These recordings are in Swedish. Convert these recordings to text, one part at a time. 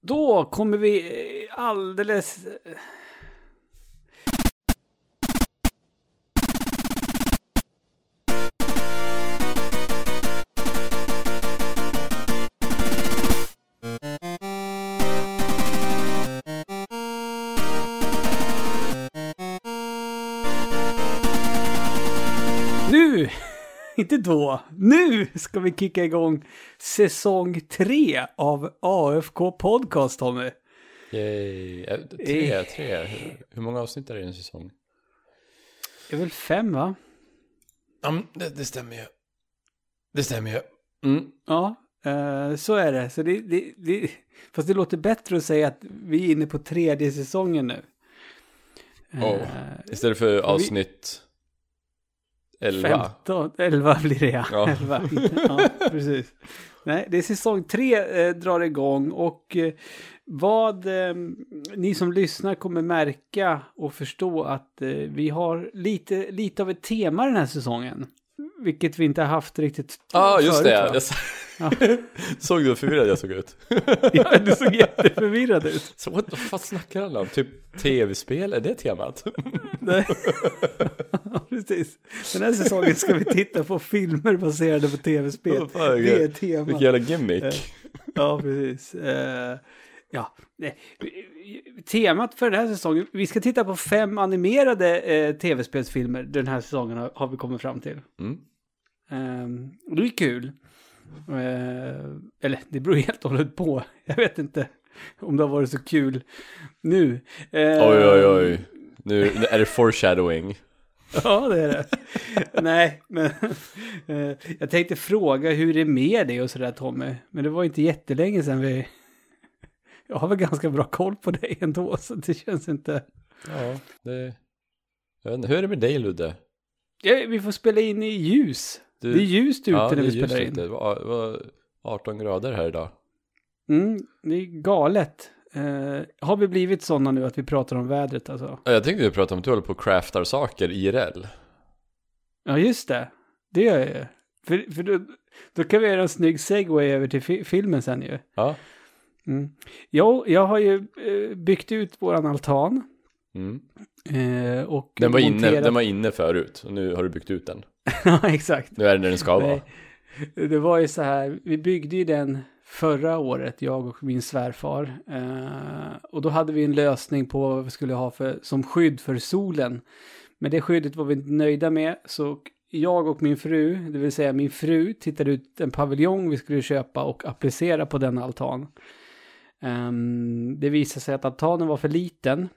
Då kommer vi alldeles... Inte då. Nu ska vi kicka igång säsong tre av AFK Podcast, Tommy. Yay. Eh, Tre, tre. Hur- många avsnitt är det i en säsong? Det är väl fem, va? Ja, det, det stämmer ju. Det stämmer ju. Mm. Ja, eh, så är det. Så det, det, det. Fast det låter bättre att säga att vi är inne på tredje säsongen nu. Eh, Oh. Istället för avsnitt 11. 15, 11 blir det ja. Ja. 11. ja, precis. Nej, det är säsong tre eh, drar igång och eh, vad eh, ni som lyssnar kommer märka och förstå att eh, vi har lite, lite av ett tema den här säsongen. Vilket vi inte har haft riktigt Ja, ah, just förut, det. så- Ja. såg du hur förvirrad jag såg ut? Ja, du såg jätteförvirrad ut. Så what the fuck snackar han om? Typ tv-spel? Är det temat? Nej. Precis. Den här säsongen ska vi titta på filmer baserade på tv-spel. Vad fan, Det är Vilken temat. jävla gimmick. Eh, Ja, precis. Eh, ja. Temat för den här säsongen, vi ska titta på fem animerade eh, tv-spelsfilmer den här säsongen har, har vi kommit fram till. Mm. Um, och det är kul. Eh, eller det beror helt och hållet på. Jag vet inte om det har varit så kul nu. Eh, Oj, oj, oj. Nu är det foreshadowing. Ja, det är det. Nej, men eh, jag tänkte fråga hur det är med dig och sådär Tommy. Men det var inte jättelänge sedan vi... Jag har väl ganska bra koll på dig ändå, så det känns inte... Ja, det... Jag vet inte, hur är det med dig Ludde? Ja, vi får spela in i ljus. Du... Det är ljust ute ja, när vi spelar in. Det var, det var 18 grader här idag. Mm, det är galet. Eh, har vi blivit sådana nu att vi pratar om vädret alltså? Ja, Jag tänkte ju prata om att du håller på och craftar saker IRL. Ja, just det. Det gör jag ju. För, för då, då kan vi göra en snygg segway över till fi- filmen sen ju. Ja. Mm. Jo, jag har ju eh, byggt ut våran altan. Mm. Eh, och Den, var inne, monterat- den var inne förut och nu har du byggt ut den. ja, exakt. Nu är den där den ska vara. Det var ju så här, vi byggde ju den förra året, jag och min svärfar. Eh, och då hade vi en lösning på vad vi skulle ha för, som skydd för solen. Men det skyddet var vi inte nöjda med, så jag och min fru, det vill säga min fru, tittade ut en paviljong vi skulle köpa och applicera på den altan. Ehm, det visade sig att altanen var för liten.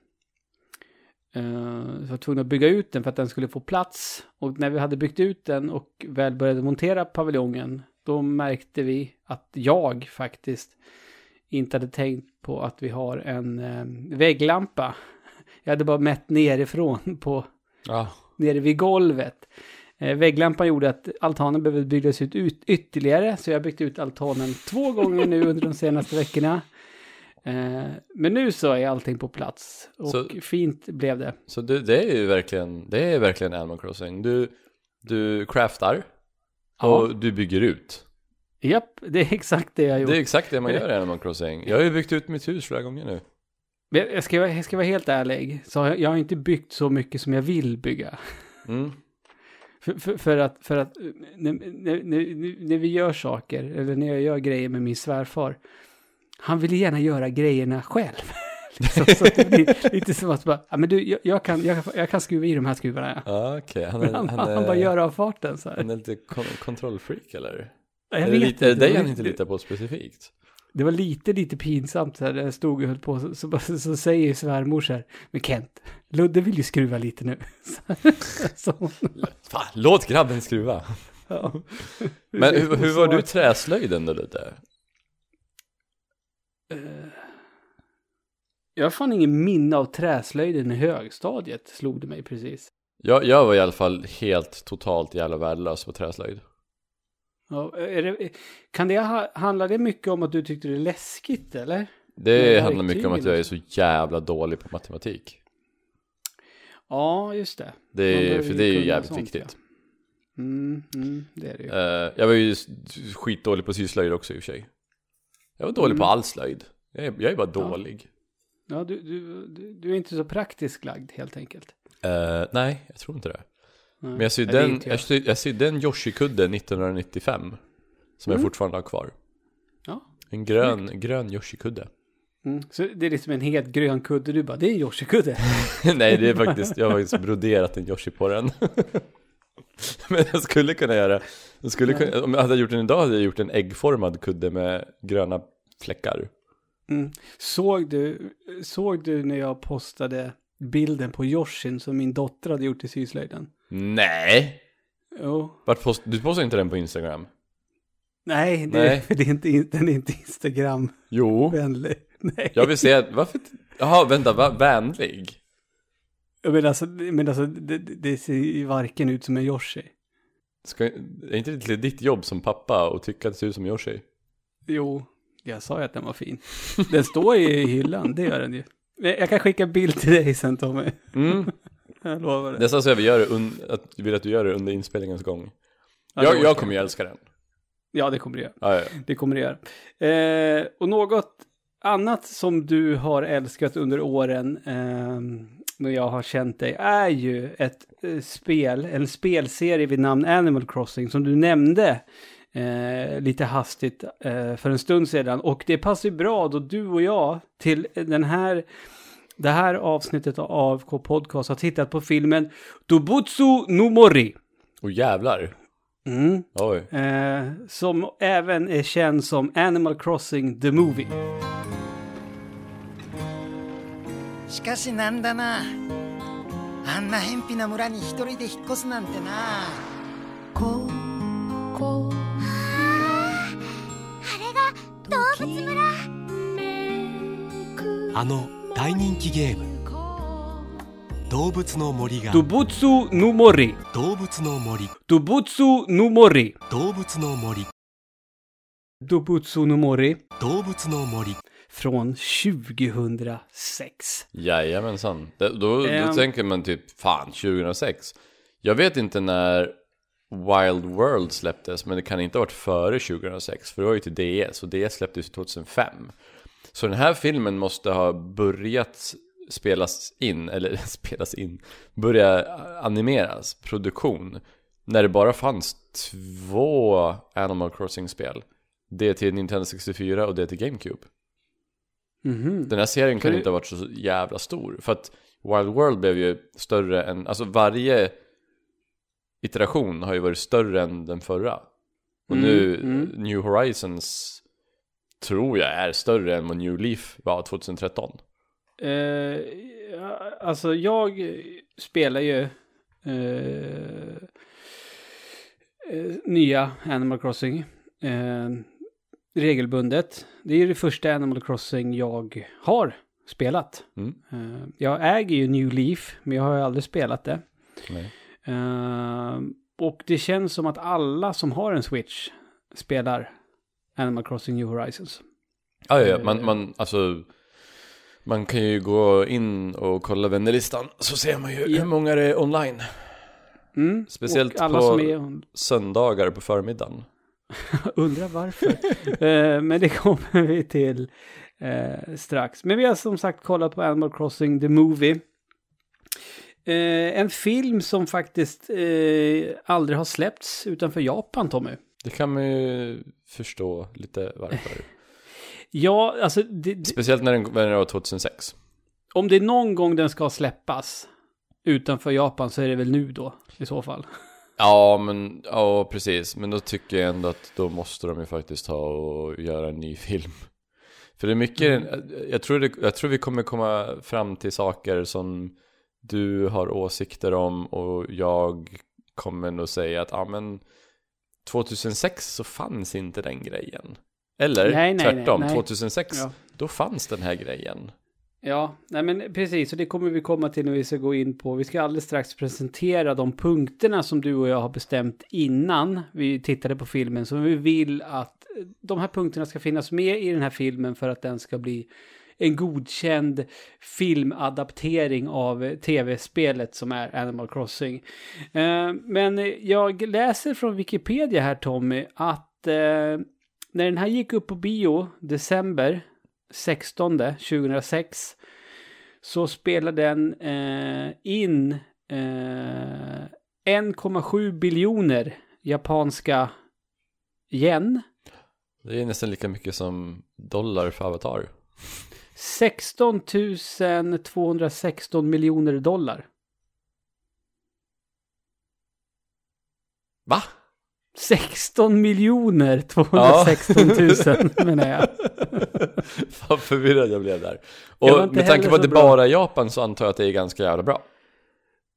Uh, så jag var tvungen att bygga ut den för att den skulle få plats. Och när vi hade byggt ut den och väl började montera paviljongen, då märkte vi att jag faktiskt inte hade tänkt på att vi har en eh, vägglampa. Jag hade bara mätt nerifrån på Ja. nere vid golvet. Eh, vägglampan gjorde att altanen behövde byggas ut, ut ytterligare, så jag har byggt ut altanen två gånger nu under de senaste veckorna. Eh, men nu så är allting på plats och Så- fint blev det. Så du, det är ju verkligen, det är verkligen Animal Crossing. Du, du craftar Ja. och du bygger ut. Japp, det är exakt det jag gjort. Det är exakt det man gör i Animal Crossing. Jag har ju byggt ut mitt hus flera gånger nu. Jag ska, vara- jag ska vara helt ärlig, så jag, jag har inte byggt så mycket som jag vill bygga. Mm. För, för, för att, för att när, när, när, när vi gör saker, eller när jag gör grejer med min svärfar, han vill gärna göra grejerna själv. liksom, så det blir lite som att bara, ja, men du, jag, jag, kan, jag, jag kan skruva i de här skruvarna. Ja. Ja, okej. Han, är, Han, han, han, är, bara gör av farten så här. han är lite kon kontrollfreak eller? Ja, jag är det, lite, är det inte, var han inte litar på specifikt? Det var lite, lite pinsamt så här, när jag stod och höll på, så, så, bara- så säger svärmor så här, men Kent, Ludde vill ju skruva lite nu. Så, så, Fan, låt grabben skruva. ja. Men hur, hur var Så- du träslöjden då lite? Eh, Jag har fan ingen minne av träslöjden i högstadiet, slog det mig precis. Jag, jag var i alla fall helt totalt jävla värdelös på träslöjd. Ja, det, kan det ha, handlar det mycket om att du tyckte det är läskigt, eller? Det Med handlar mycket om att jag är så jävla dålig på matematik. Ja, just det. Det för det är ju jävligt sånt, viktigt. Mm, mm, det är det ju. Eh, jag var ju skitdålig på syslöjd också i och för sig. Jag var dålig Mm. på all slöjd. Jag är, jag är bara dålig. Ja, du, du, du, du är inte så praktiskt lagd helt enkelt. Eh, nej, jag tror inte det. Nej. Men jag sydde Nej, det är en, inte jag. jag sydde, jag sydde en Yoshi-kudde 1995. Som jag Mm. fortfarande har kvar. Ja. En grön, grön Yoshi-kudde. Mm. Så det är liksom en helt grön kudde. Du bara, det är en Yoshi-kudde. Nej, det är faktiskt, jag har faktiskt broderat en Yoshi på den. Men jag skulle kunna göra, jag skulle kunna, om jag hade gjort den idag hade jag gjort en äggformad kudde med gröna fläckar. Mm. Såg, du, såg du när jag postade bilden på Yoshin som min dotter hade gjort i syslöjden? Nej! Jo. Vart post, du postar inte den på Instagram? Nej, det, Nej. Det är inte, den är inte Instagram-vänlig. Jo. Nej. Jag vill se, varför? Jaha, vänta, va, vänlig? Men alltså, men alltså det, det ser ju varken ut som en Yoshi. Ska, är inte det ditt jobb som pappa att tycka att det ser ut som Yoshi? Jo, jag sa ju att den var fin. Den står ju i hyllan, det gör den ju. Jag kan skicka bild till dig sen Tommy. Mm. Jag lovar det. Nästan så jag vill, göra att, vill att du gör det under inspelningens gång. Jag, jag kommer ju älska den. Ja, det kommer det göra. Ja, ja. Det kommer det göra. Eh, och något annat som du har älskat under åren eh, när jag har känt dig är ju ett eh, spel, en spelserie vid namn Animal Crossing som du nämnde eh, lite hastigt eh, för en stund sedan. Och det passar ju bra då du och jag till den här det här avsnittet av AFK Podcast har tittat på filmen Dobutsu no Mori. Och jävlar. Mm. Oj. Eh, som även är känd som Animal Crossing The Movie. しかしなんだなあんな偏僻な村に一人で引っ越すなんてなここ あの大人気ゲーム「動物の森」が Dobutsu no Mori. 動物の森 Dobutsu no Mori. 動物の森 Dobutsu no Mori. 動物の森 Från 2006. Jajamensan. Det, då, då Ehm. tänker man typ, fan 2006. Jag vet inte när Wild World släpptes, men det kan inte ha varit före 2006. För det var ju till DS, och DS släpptes 2005. Så den här filmen måste ha börjat spelas in, eller spelas in, börja animeras, produktion. När det bara fanns två Animal Crossing-spel. Det till Nintendo 64 och det till GameCube. Mhm. Den här serien kan inte ha varit så jävla stor. För att Wild World blev ju större än, alltså varje iteration har ju varit större än den förra. Och Mm, nu, mm. New Horizons tror jag är större än vad New Leaf var 2013. Eh, alltså jag spelar ju eh, eh, nya Animal Crossing eh, regelbundet. Det är ju det första Animal Crossing jag har spelat. Mm. Eh, jag äger ju New Leaf, men jag har ju aldrig spelat det. Nej. Eh, och det känns som att alla som har en Switch spelar Animal Crossing New Horizons. Ja, ja, ja, man, man, alltså man kan ju gå in och kolla vännerlistan så ser man ju Ja. hur många det är online. Mm. Speciellt på- som är Söndagar på förmiddagen. Undrar varför. Eh, men det kommer vi till eh, strax. Men vi har som sagt kollat på Animal Crossing The Movie. Eh, en film som faktiskt eh, aldrig har släppts utanför Japan, Tommy. Det kan man ju förstå lite varför. Ja, alltså det, det, Speciellt när den, när den var 2006. om det är någon gång den ska släppas utanför Japan så är det väl nu då, i så fall. Ja, men ja, precis. Men då tycker jag ändå att då måste de ju faktiskt ha och göra en ny film. För det är mycket, jag, tror det, jag tror vi kommer komma fram till saker som du har åsikter om och jag kommer nog säga att ja men 2006 så fanns inte den grejen. Eller Nej, nej, tvärtom, nej, nej. 2006 Ja. då fanns den här grejen. Ja, nej men precis, och det kommer vi komma till när vi ska gå in på. Vi ska alldeles strax presentera de punkterna som du och jag har bestämt innan vi tittade på filmen. Så vi vill att de här punkterna ska finnas med i den här filmen för att den ska bli en godkänd filmadaptering av tv-spelet som är Animal Crossing. Eh, men jag läser från Wikipedia här Tommy att eh, när den här gick upp på bio december 16 2006 så spelar den eh, in 1,7 biljoner japanska yen. Det är nästan lika mycket som dollar för Avatar. 16 216 miljoner dollar. Va? 16 miljoner 216 000 menar jag. Vad förvirrad jag blev där. Och med tanke på att det bra. bara är Japan så antar jag att det är ganska jävla bra.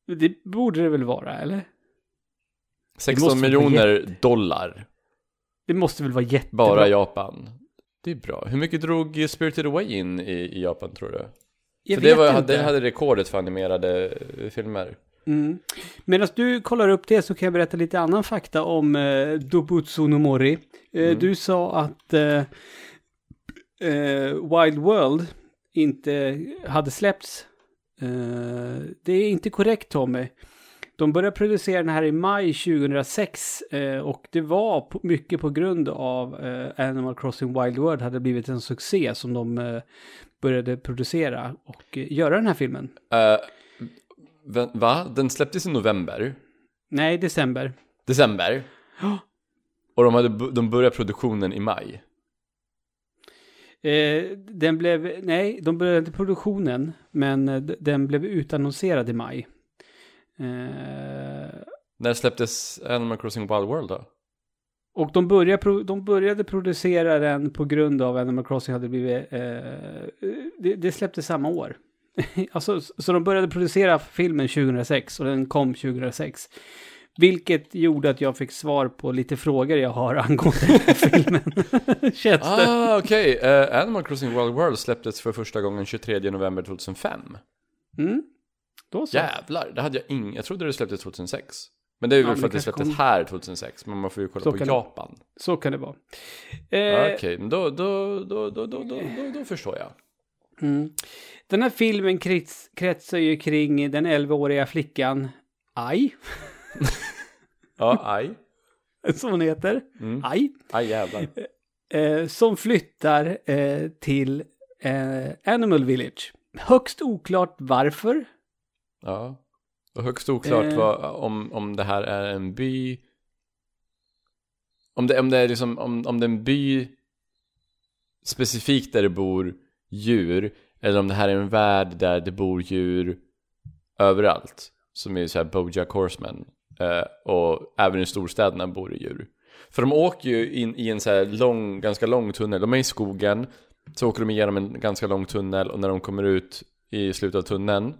Det borde det väl vara, eller? 16 måste vara miljoner dollar, Det måste väl vara jättebra. bara Japan. Det är bra. Hur mycket drog Spirited Away in i, i Japan tror du? Jag För det, vet var, inte. det hade rekordet för animerade eh, filmer. Mm. Medan du kollar upp det så kan jag berätta lite annan fakta om eh, Dobutsu no Mori. Eh, Mm. Du sa att eh, eh, Wild World inte hade släppts. Eh, det är inte korrekt Tommy. De började producera den här i maj 2006 eh, och det var på, mycket på grund av eh, Animal Crossing Wild World hade blivit en succé som de eh, började producera och eh, göra den här filmen. Uh, va? Den släpptes i november? Nej, december. December? Ja. Och de, hade, de började produktionen i maj? Eh, den blev, nej, de började inte produktionen, men den blev utannonserad i maj. Eh, När släpptes Animal Crossing Wild World då? och de började, de började producera den på grund av Animal Crossing hade blivit, eh, det, det släpptes samma år. alltså, så de började producera filmen 2006 och den kom 2006. Vilket gjorde att jag fick svar på lite frågor jag har angående den här filmen. Känns? Ah, okej. Eh, Animal Crossing Wild World släpptes för första gången 23 november 2005. Mm. Då så. Jävlar, det hade jag ing... Jag trodde det släpptes 2006. Men det är väl Ja, för att det släpptes kom- här 2006, men man får ju kolla Så på kan det- Japan. Så kan det vara. Eh, Okej, då, då, då, då, då, då, då, förstår jag. mm. Den här filmen krets, kretsar ju kring den 11-åriga flickan Ai, Ja, aj. som hon heter. Mm. Ai. Aj jävlar. Eh, som flyttar eh, till eh, Animal Village. Högst oklart varför. Ja. Och högst oklart Eh. vad, om, om det här är en by. Om det, om det är liksom, om, om det är en by specifikt där det bor djur. Eller om det här är en värld där det bor djur överallt. Som är så här Bojack Horseman. Eh, och även i storstäderna bor det djur. För de åker ju in i en så här lång, ganska lång tunnel. De är i skogen. Så åker de igenom en ganska lång tunnel och när de kommer ut i slutet av tunneln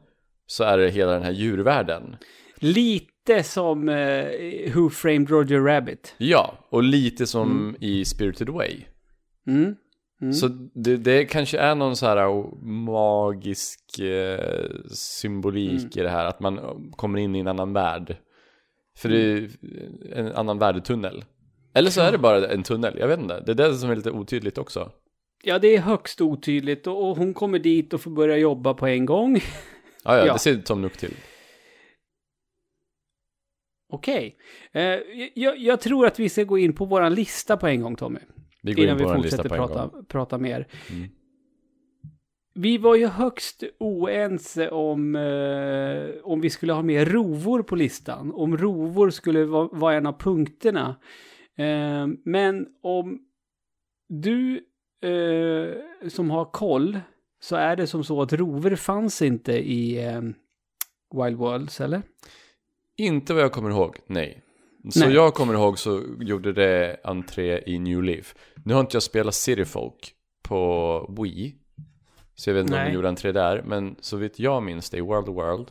så är det hela den här djurvärlden. Lite som eh, Who Framed Roger Rabbit. Ja, och lite som i Spirited Away. Mm. Mm. Så det, det kanske är någon så här magisk eh, symbolik i det här, att man kommer in i en annan värld. För det är en annan värdetunnel. Eller så är det bara en tunnel, jag vet inte. Det är det som är lite otydligt också. Ja, det är högst otydligt och, och hon kommer dit och får börja jobba på en gång. Ja, ja, Ja. det ser Tom Nook till. Okej. Eh, jag, jag tror att vi ska gå in på våran lista på en gång, Tommy. Vi går innan in vi på lista fortsätter på en prata, prata mer. Mm. Vi var ju högst oense om, eh, om vi skulle ha med rovor på listan. Om rovor skulle vara, vara en av punkterna. Eh, men om du eh, som har koll så är det som så att rovor fanns inte i eh, Wild Worlds, eller? Inte vad jag kommer ihåg, nej. Så Nej. jag kommer ihåg så gjorde det entré i New Leaf. Nu har inte jag spelat City Folk på Wii. Så jag vet inte om Nej. de gjorde entré där. Men så vitt jag minns det i World World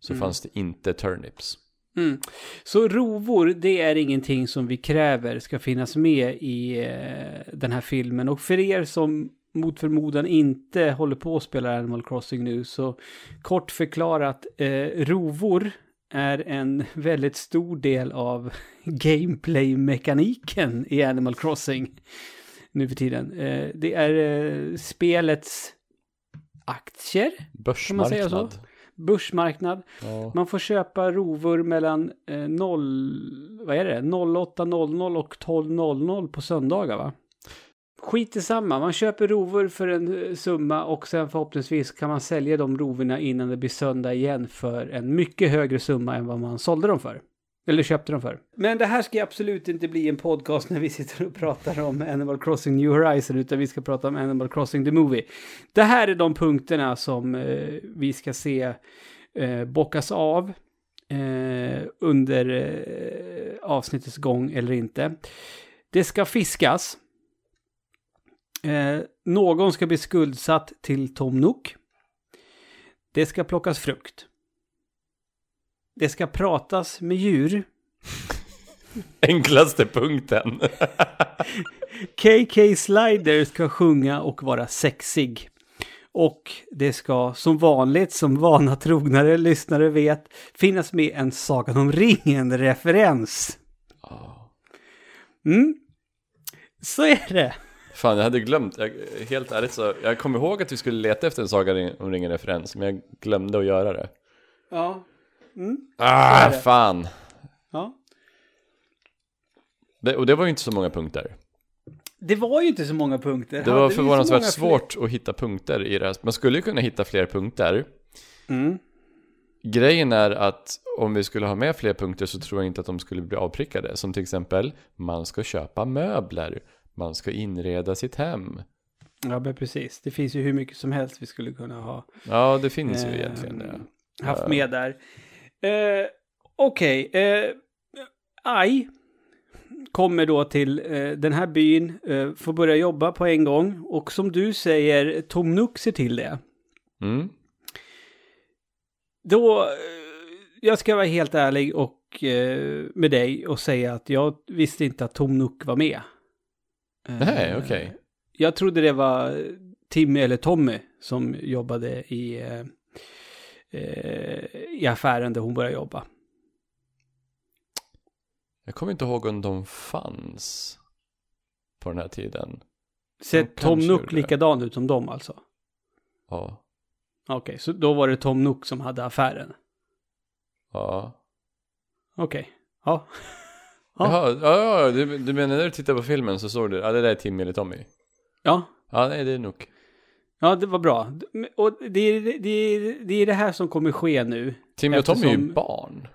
så Mm. fanns det inte turnips. Mm. Så rovor, det är ingenting som vi kräver ska finnas med i eh, den här filmen. Och för er som mot förmodan inte håller på att spela Animal Crossing nu, så kort förklarat, eh, rovor är en väldigt stor del av gameplay-mekaniken i Animal Crossing nu för tiden. Eh, det är eh, spelets aktier, man säga så? Börsmarknad. Ja. Man får köpa rovor mellan eh, 0, vad är det, 08.00 och 12.00 på söndagar va? Skit i samma. Man köper rovor för en eh, summa och sen förhoppningsvis kan man sälja de rovorna innan det blir söndag igen för en mycket högre summa än vad man sålde dem för. Eller köpte dem för. Men det här ska absolut inte bli en podcast när vi sitter och pratar om Animal Crossing New Horizon, utan vi ska prata om Animal Crossing the Movie. Det här är de punkterna som eh, vi ska se eh, bockas av eh, under eh, avsnittets gång eller inte. Det ska fiskas. Eh, någon ska bli skuldsatt till Tom Nook. Det ska plockas frukt. Det ska pratas med djur. Enklaste punkten. KK Slider ska sjunga och vara sexig. Och det ska som vanligt, som vana trognare lyssnare vet, finnas med en Sagan om ringen-referens. Mm. Så är det. Fan, jag hade glömt. Jag, helt ärligt så, jag kom ihåg att vi skulle leta efter en Saga om ringen-referens, men jag glömde att göra det. Ja. Mm. Ah, det. fan. ja. Det, och det var ju inte så många punkter. Det var ju inte så många punkter. Det var förvånansvärt svårt att hitta punkter i det här. Man skulle ju kunna hitta fler punkter. Mm. Grejen är att om vi skulle ha med fler punkter så tror jag inte att de skulle bli avprickade. Som till exempel, man ska köpa möbler. Man ska inreda sitt hem. Ja, men precis. Det finns ju hur mycket som helst vi skulle kunna ha Ja, det finns ju eh, egentligen det. haft Ja. med där. Eh, Okej. Eh, Aj kommer då till eh, den här byn, eh, får börja jobba på en gång. Och som du säger, Tom Nook ser till det. Mm. Då, eh, jag ska vara helt ärlig och eh, med dig och säga att jag visste inte att Tom Nook var med. Eh, Nej, okej. Jag trodde det var Timmy eller Tommy som jobbade i, eh, eh, i affären där hon började jobba. Jag kommer inte ihåg om de fanns på den här tiden. Ser Tom Nook likadan ut som dem alltså? Ja. Okej, så då var det Tom Nook som hade affären? Ja. Okej, ja. Ja. Jaha, ja, ja, du, du menar när du tittar på filmen så såg du, ja det där är Timmy eller Tommy? Ja, Ja, nej det är nog. ja det var bra. Och det är det, är, det är det här som kommer ske nu. Timmy och Tommy är ju Eftersom- barn.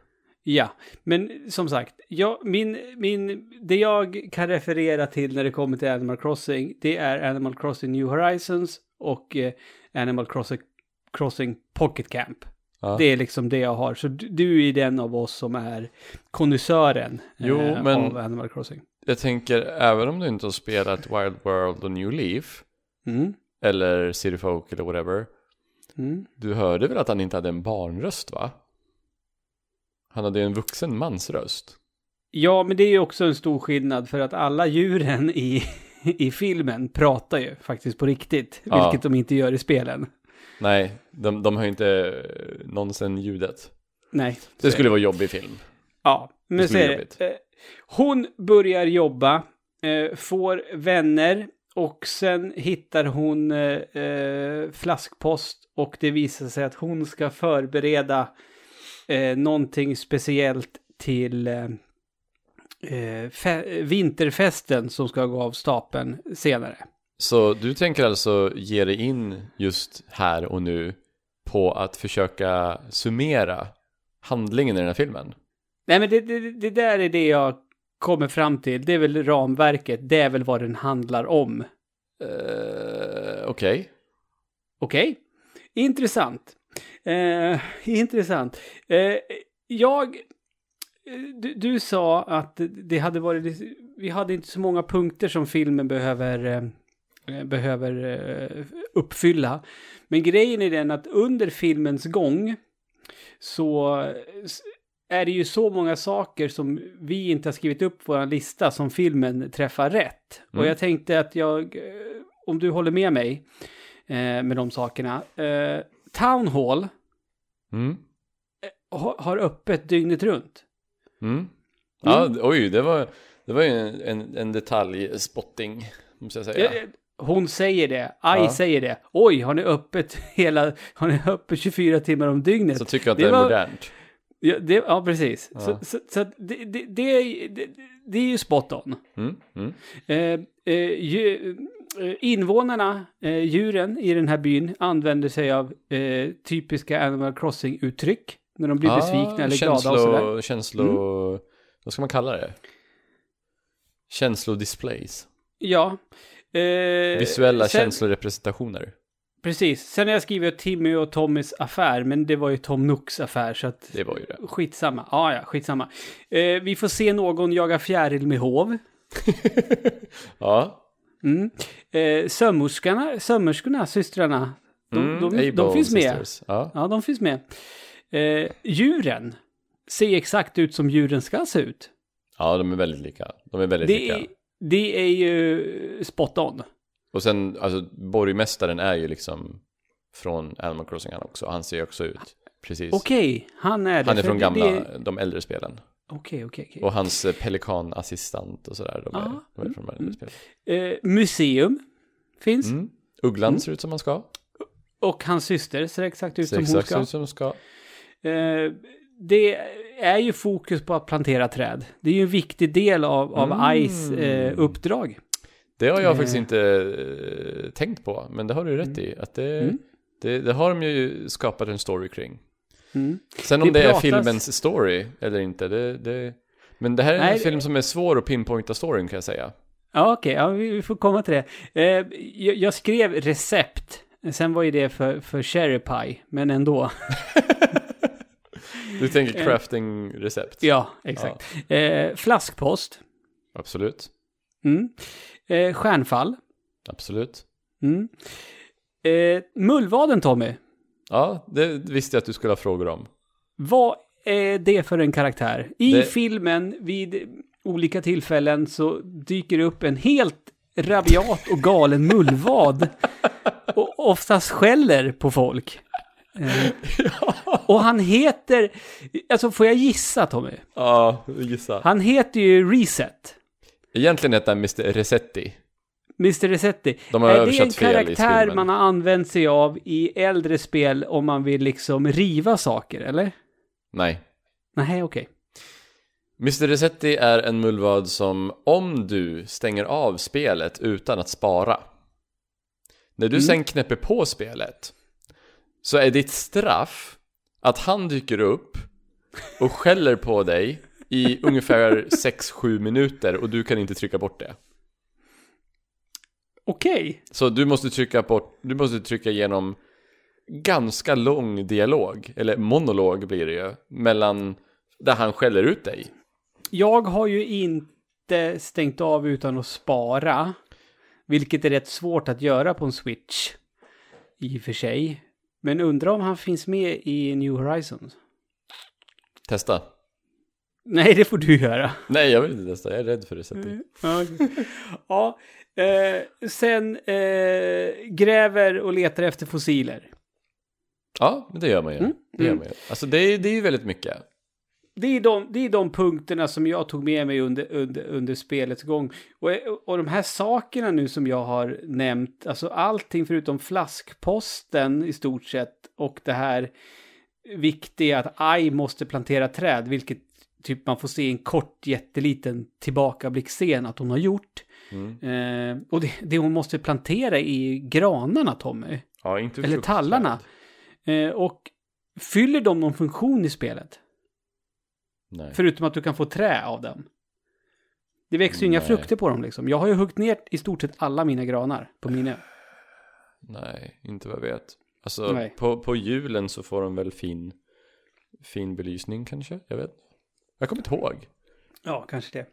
Ja, men som sagt, jag, min, min, det jag kan referera till när det kommer till Animal Crossing, det är Animal Crossing New Horizons och eh, Animal Crossing, Crossing Pocket Camp. Ja. Det är liksom det jag har. Så du, du är den av oss som är konnässören eh, men- av Animal Crossing. Jag tänker, även om du inte har spelat Wild World och New Leaf, Mm. eller City Folk eller whatever, Mm. du hörde väl att han inte hade en barnröst va? Han hade en vuxen mans röst. Ja, men det är ju också en stor skillnad för att alla djuren i, i filmen pratar ju faktiskt på riktigt, Ja. vilket de inte gör i spelen. Nej, de, de har inte någonsin ljudet. Nej. Det skulle vara jobbig film. Ja, men så är det. Eh, Hon börjar jobba, eh, får vänner och sen hittar hon eh, flaskpost och det visar sig att hon ska förbereda eh, någonting speciellt till fe- vinterfesten som ska gå av stapeln senare. Så du tänker alltså ge dig in just här och nu på att försöka summera handlingen i den här filmen? Nej, men det, det, det där är det jag kommer fram till. Det är väl ramverket. Det är väl vad den handlar om. Uh, Okej. Okej. Intressant. Eh, intressant. Eh, jag... eh, Du, du sa att det hade varit... Vi hade inte så många punkter som filmen behöver, eh, behöver eh, uppfylla. Men grejen är den att under filmens gång så är det ju så många saker som vi inte har skrivit upp på vår lista som filmen träffar rätt. Och Mm. jag tänkte att jag, eh, om du håller med mig eh, med de sakerna. Eh, Town Hall Mm. ha, har öppet dygnet runt. Mm. Ja, oj, det var, det var ju en, en, en detaljspotting, måste jag säga. Hon säger det, Aj Ja. säger det. Oj, har ni öppet hela, har ni öppet 24 timmar om dygnet? Så tycker jag att Det det, är var- modernt. Ja, det, ja precis. Ja. Så, så, så det, det, det, är, det, är ju spot on. Mm, mm. Eh, eh, ju, eh, invånarna, eh, djuren i den här byn, använder sig av eh, typiska Animal Crossing-uttryck. När de blir Ah, besvikna eller känslo, glada och sådär. Mm. Känslo... Vad ska man kalla det? Känslodisplays. Ja. Eh, Visuella sen, känslorepresentationer. Precis. Sen har jag skrivit Timmy och Tommys affär, men det var ju Tom Nooks affär, så att... Det var ju det. Skitsamma. Ja, ja, skitsamma. Eh, vi får se någon jaga fjäril med hov. Ja. Mm. Eh, sömmerskorna, sömmerskorna, systrarna, de, Mm, de, Able de finns med. Ja. Ja, de finns med. Eh, djuren ser exakt ut som djuren ska se ut. ja, de är väldigt lika. De är väldigt Det lika. är, det är ju spot on. Och sen, alltså, borgmästaren är ju liksom från Animal Crossing han också. Han ser ju också ut precis. Okej, han är det. Han är från gamla, det- de äldre spelen. Okej, okej, okej. Och hans eh, pelikanassistent och sådär, de är, de är från de äldre Mm. spelen. Eh, museum finns. Mm. Ugglan Mm. ser ut som han ska. Och hans syster ser exakt ut Ser som hon exakt ska. ut som han ska. Eh, det är ju fokus på att plantera träd. Det är ju en viktig del av, av Mm. ICE eh, uppdrag. Det har jag Eh. faktiskt inte eh, tänkt på, men det har du rätt i. Att det, Mm. det, det har de ju skapat en story kring. Mm. Sen om Det det, är pratas- filmens story eller inte, det. Men det här är en Nej, film som är svår att pinpointa storyn kan jag säga. Ja, okej, ja, vi, vi får komma till det. Eh, jag, jag skrev recept. Sen var ju det för, för cherry pie, men ändå. Du tänker Eh. crafting-recept? Ja, exakt. Eh, flaskpost. Absolut. Mm. Eh, stjärnfall. Absolut. Mm. Eh, mullvaden, Tommy. Ja, det visste jag att du skulle ha frågor om. Vad är det för en karaktär? I Det- filmen vid olika tillfällen så dyker det upp en helt rabiat och galen mullvad. och oftast skäller på folk. Eh, och han heter, alltså får jag gissa Tommy? Ja, gissa. Han heter ju Reset. Egentligen heter han Mr. Resetti. Mr. Resetti. De har är det en översatt fel i karaktär man har använt sig av i äldre spel om man vill liksom riva saker, eller? Nej. Nej, okej. Mr. Resetti är en mullvad som om du stänger av spelet utan att spara. När du Mm. sen knäpper på spelet så är ditt straff att han dyker upp och skäller på dig i ungefär 6-7 minuter och du kan inte trycka bort det. Okej. Så du måste trycka bort, du måste trycka igenom ganska lång dialog, eller monolog blir det ju, mellan där han skäller ut dig. Jag har ju inte stängt av utan att spara. Vilket är rätt svårt att göra på en Switch. I och för sig. Men undrar om han finns med i New Horizons? Testa. Nej, det får du göra. Nej, jag vill inte testa. Jag är rädd för Resetti. Ja, okej. ja eh, sen eh, gräver och letar efter fossiler. Ja, men det gör man ju. Mm, Det gör mm. man ju. Alltså det är, det är ju väldigt mycket. Det är, de, det är de punkterna som jag tog med mig under, under, under spelets gång. Och, och de här sakerna nu som jag har nämnt, alltså allting förutom flaskposten i stort sett och det här viktiga att Ai måste plantera träd, vilket typ man får se en kort jätteliten tillbakablickscen att hon har gjort. Mm. Eh, och det, det hon måste plantera i granarna, Tommy. Ja, Eller tallarna. Eh, och fyller de någon funktion i spelet? Nej. Förutom att du kan få trä av dem. Det växer ju inga Nej. frukter på dem liksom. Jag har ju huggit ner i stort sett alla mina granar på mina. Nej, inte vad jag vet. Alltså, Nej. på, på julen så får de väl fin, fin belysning kanske? Jag vet Jag kommer inte ihåg. Ja, kanske det.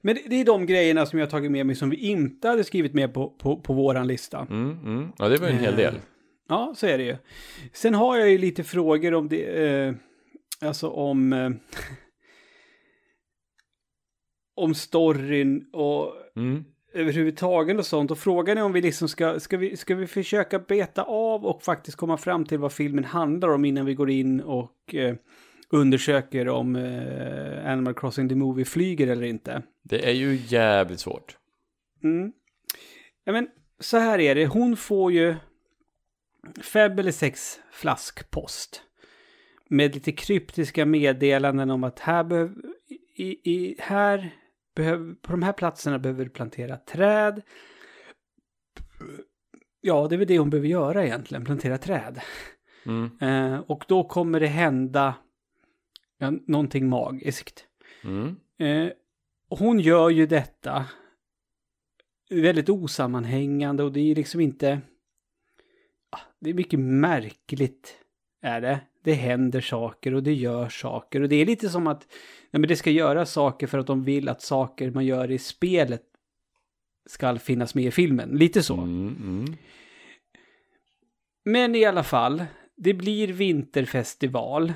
Men det, det är de grejerna som jag har tagit med mig som vi inte hade skrivit med på, på, på våran lista. Mm, mm. Ja, det var ju en hel del. Ja, så är det ju. Sen har jag ju lite frågor om det, eh, alltså om, eh, om storyn och Mm. överhuvudtaget och sånt. Och frågan är om vi liksom ska, ska vi, ska vi försöka beta av och faktiskt komma fram till vad filmen handlar om innan vi går in och eh, undersöker om eh, Animal Crossing the Movie flyger eller inte. Det är ju jävligt svårt. Mm. Ja, men så här är det. Hon får ju fem eller sex flaskpost. med lite kryptiska meddelanden om att här behöver, i, i, här behöver, på de här platserna behöver du plantera träd. Ja, det är väl det hon behöver göra egentligen, plantera träd. Mm. Eh, och då kommer det hända ja, någonting magiskt. Mm. Eh, hon gör ju detta väldigt osammanhängande och det är liksom inte... Det är mycket märkligt, är det. Det händer saker och det gör saker och det är lite som att nej, men det ska göra saker för att de vill att saker man gör i spelet ska finnas med i filmen. Lite så. Mm, mm. Men i alla fall, det blir vinterfestival.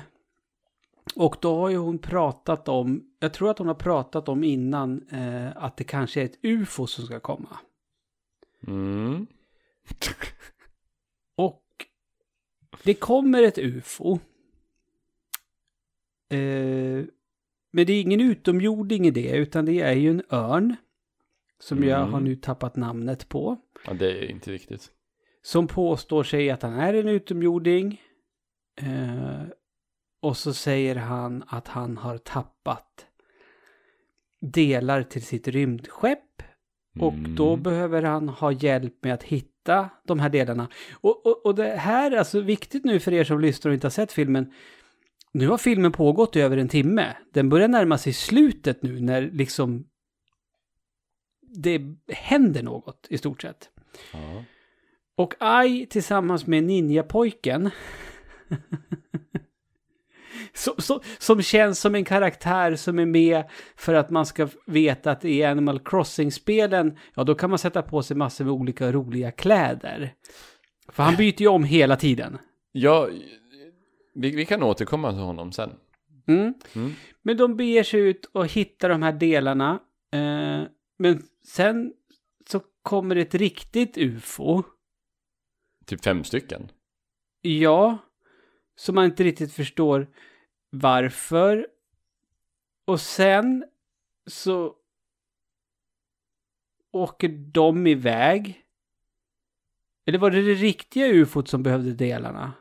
Och då har ju hon pratat om, jag tror att hon har pratat om innan eh, att det kanske är ett UFO som ska komma. Mm. Och det kommer ett UFO. Eh, men det är ingen utomjording i det, utan det är ju en örn. Som jag Mm. har nu tappat namnet på. Ja, det är inte riktigt. Som påstår sig att han är en utomjording. Eh, och så säger han att han har tappat delar till sitt rymdskepp. Och Mm. då behöver han ha hjälp med att hitta de här delarna. Och, och, och det här är alltså viktigt nu för er som lyssnar och inte har sett filmen. Nu har filmen pågått i över en timme. Den börjar närma sig slutet nu när liksom det händer något i stort sett. Ja. Och Ai tillsammans med Ninja-pojken så, så, som känns som en karaktär som är med för att man ska veta att i Animal Crossing-spelen, ja då kan man sätta på sig massor med olika roliga kläder. För han byter ju om hela tiden. Ja, vi, vi kan återkomma till honom sen. Mm. Mm. Men de beger sig ut och hittar de här delarna. Eh, men sen så kommer ett riktigt UFO. Typ fem stycken. Ja, som man inte riktigt förstår varför. Och sen så åker de iväg. Eller var det det riktiga ufot som behövde delarna?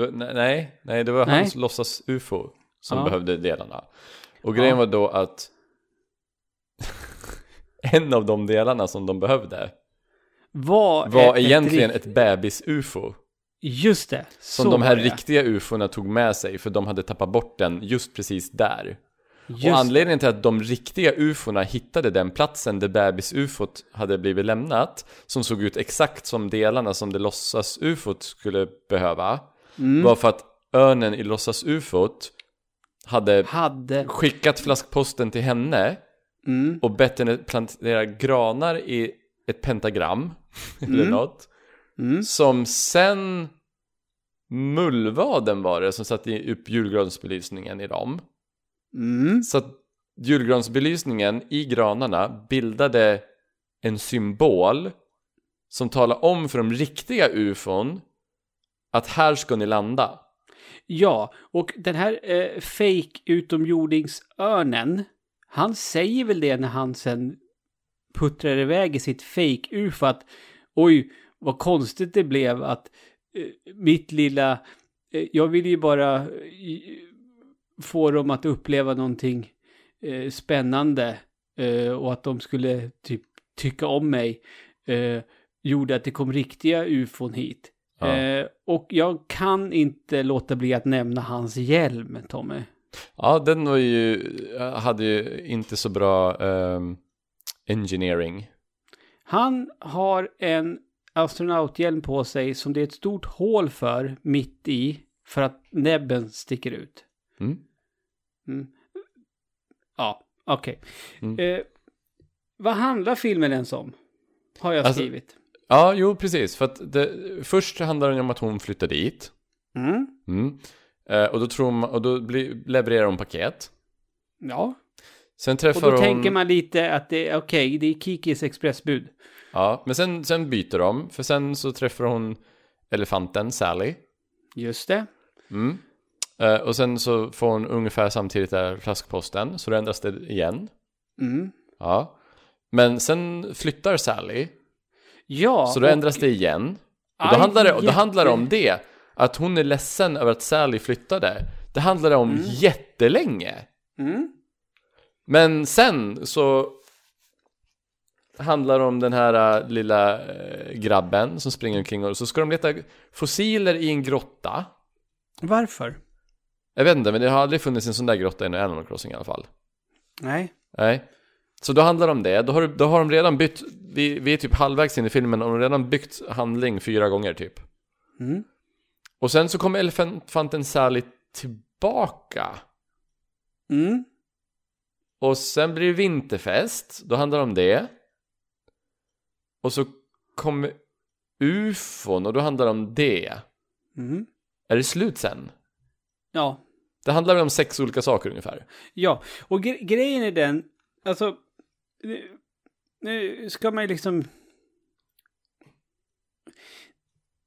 Var, ne- nej, nej, det var Nej. hans låtsas-ufo som Ja. behövde delarna. Och grejen Ja. var då att en av de delarna som de behövde Var, var ett- egentligen rikt- ett bebis-ufo. Just det. Som de här riktiga ufona tog med sig för de hade tappat bort den just precis där. Just och anledningen till att de riktiga ufona hittade den platsen där bebis-ufot hade blivit lämnat, som såg ut exakt som delarna som det låtsas-ufot skulle behöva, Mm. var för att örnen i låtsas-ufot hade hade... skickat flaskposten till henne Mm. och bett henne plantera granar i ett pentagram, eller något. Mm. Som sen Mullvaden var det som satte upp julgransbelysningen i dem. Mm. Så att julgransbelysningen i granarna bildade en symbol som talar om för de riktiga ufon att här ska ni landa. Ja, och den här eh, fake utomjordingsörnen, han säger väl det när han sen puttrar iväg i sitt fake ufo att oj, vad konstigt det blev att eh, mitt lilla, eh, jag vill ju bara eh, få dem att uppleva någonting eh, spännande eh, och att de skulle typ tycka om mig eh, gjorde att det kom riktiga ufon hit. Ja. Eh, och jag kan inte låta bli att nämna hans hjälm, Tommy. Ja, den var ju, hade ju inte så bra ehm, engineering. Han har en astronauthjälm på sig som det är ett stort hål för mitt i för att näbben sticker ut. Mm. Mm. Ja, okej. Mm. Eh, vad handlar filmen ens om? Har jag Alltså- skrivit. Ja, jo precis. För att det, först handlar det om att hon flyttar dit. Mm. Mm. Eh, och då, tror man, och då blir, levererar hon paket. Ja, Sen och träffar då hon... tänker man lite att det är okej, det är Kikis expressbud. Ja, men sen, sen byter de. För sen så träffar hon elefanten Sally. Just det. Mm. Eh, och sen så får hon ungefär samtidigt där flaskposten. Så då ändras det igen. Mm. Ja. Men sen flyttar Sally. Ja, Så då och- ändras det igen. Och då Aj, handlar det, då jätte- handlar det om det. Att hon är ledsen över att Sally flyttade. Det handlade om jättelänge. Mm. Men sen så handlar det om den här äh, lilla äh, grabben som springer omkring och så ska de leta fossiler i en grotta. Varför? Jag vet inte, men det har aldrig funnits en sån där grotta i Animal Crossing i alla fall. Nej. Nej. Så då handlar det om det. Då har, då har de redan bytt, vi, vi är typ halvvägs in i filmen och de har redan byggt handling fyra gånger typ. Mm. Och sen så kommer elefanten Sally tillbaka. Mm. Och sen blir det vinterfest, då handlar det om det. Och så kommer ufon och då handlar det om det. Mm. Är det slut sen? Ja. Det handlar väl om sex olika saker ungefär. Ja, och gre- grejen är den, alltså, nu, ska man ju liksom...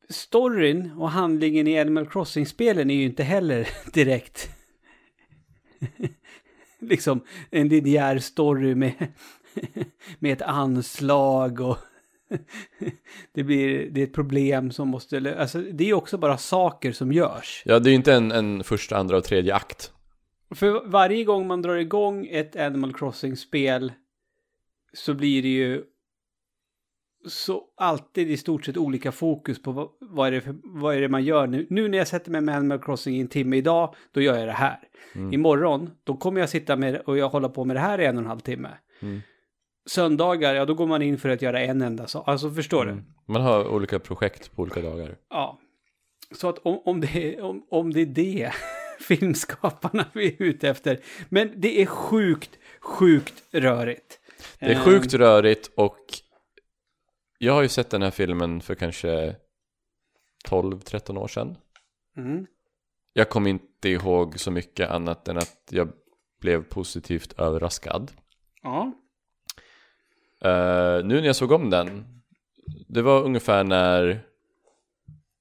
Storyn och handlingen i Animal Crossing-spelen är ju inte heller direkt liksom en linjär story med, med ett anslag och det blir det är ett problem som måste Alltså det är också bara saker som görs. Ja, det är ju inte en, en första, andra och tredje akt. För varje gång man drar igång ett Animal Crossing-spel så blir det ju så alltid i stort sett olika fokus på vad, vad, är, det för, vad är det man gör nu. Nu när jag sätter mig med Animal Crossing i en timme idag, då gör jag det här. Imorgon, då kommer jag sitta med och jag håller på med det här i en och en halv timme. Mm. Söndagar, ja då går man in för att göra en enda sak. Alltså förstår du? Man har olika projekt på olika dagar. Ja. Så att om, om, det, om, om det är det filmskaparna vi är ute efter. Men det är sjukt, sjukt rörigt. Det är Eh, sjukt rörigt och jag har ju sett den här filmen för kanske 12-13 år sedan. Mm. Jag kommer inte ihåg så mycket annat än att jag blev positivt överraskad. Ja. Eh, nu när jag såg om den, det var ungefär när,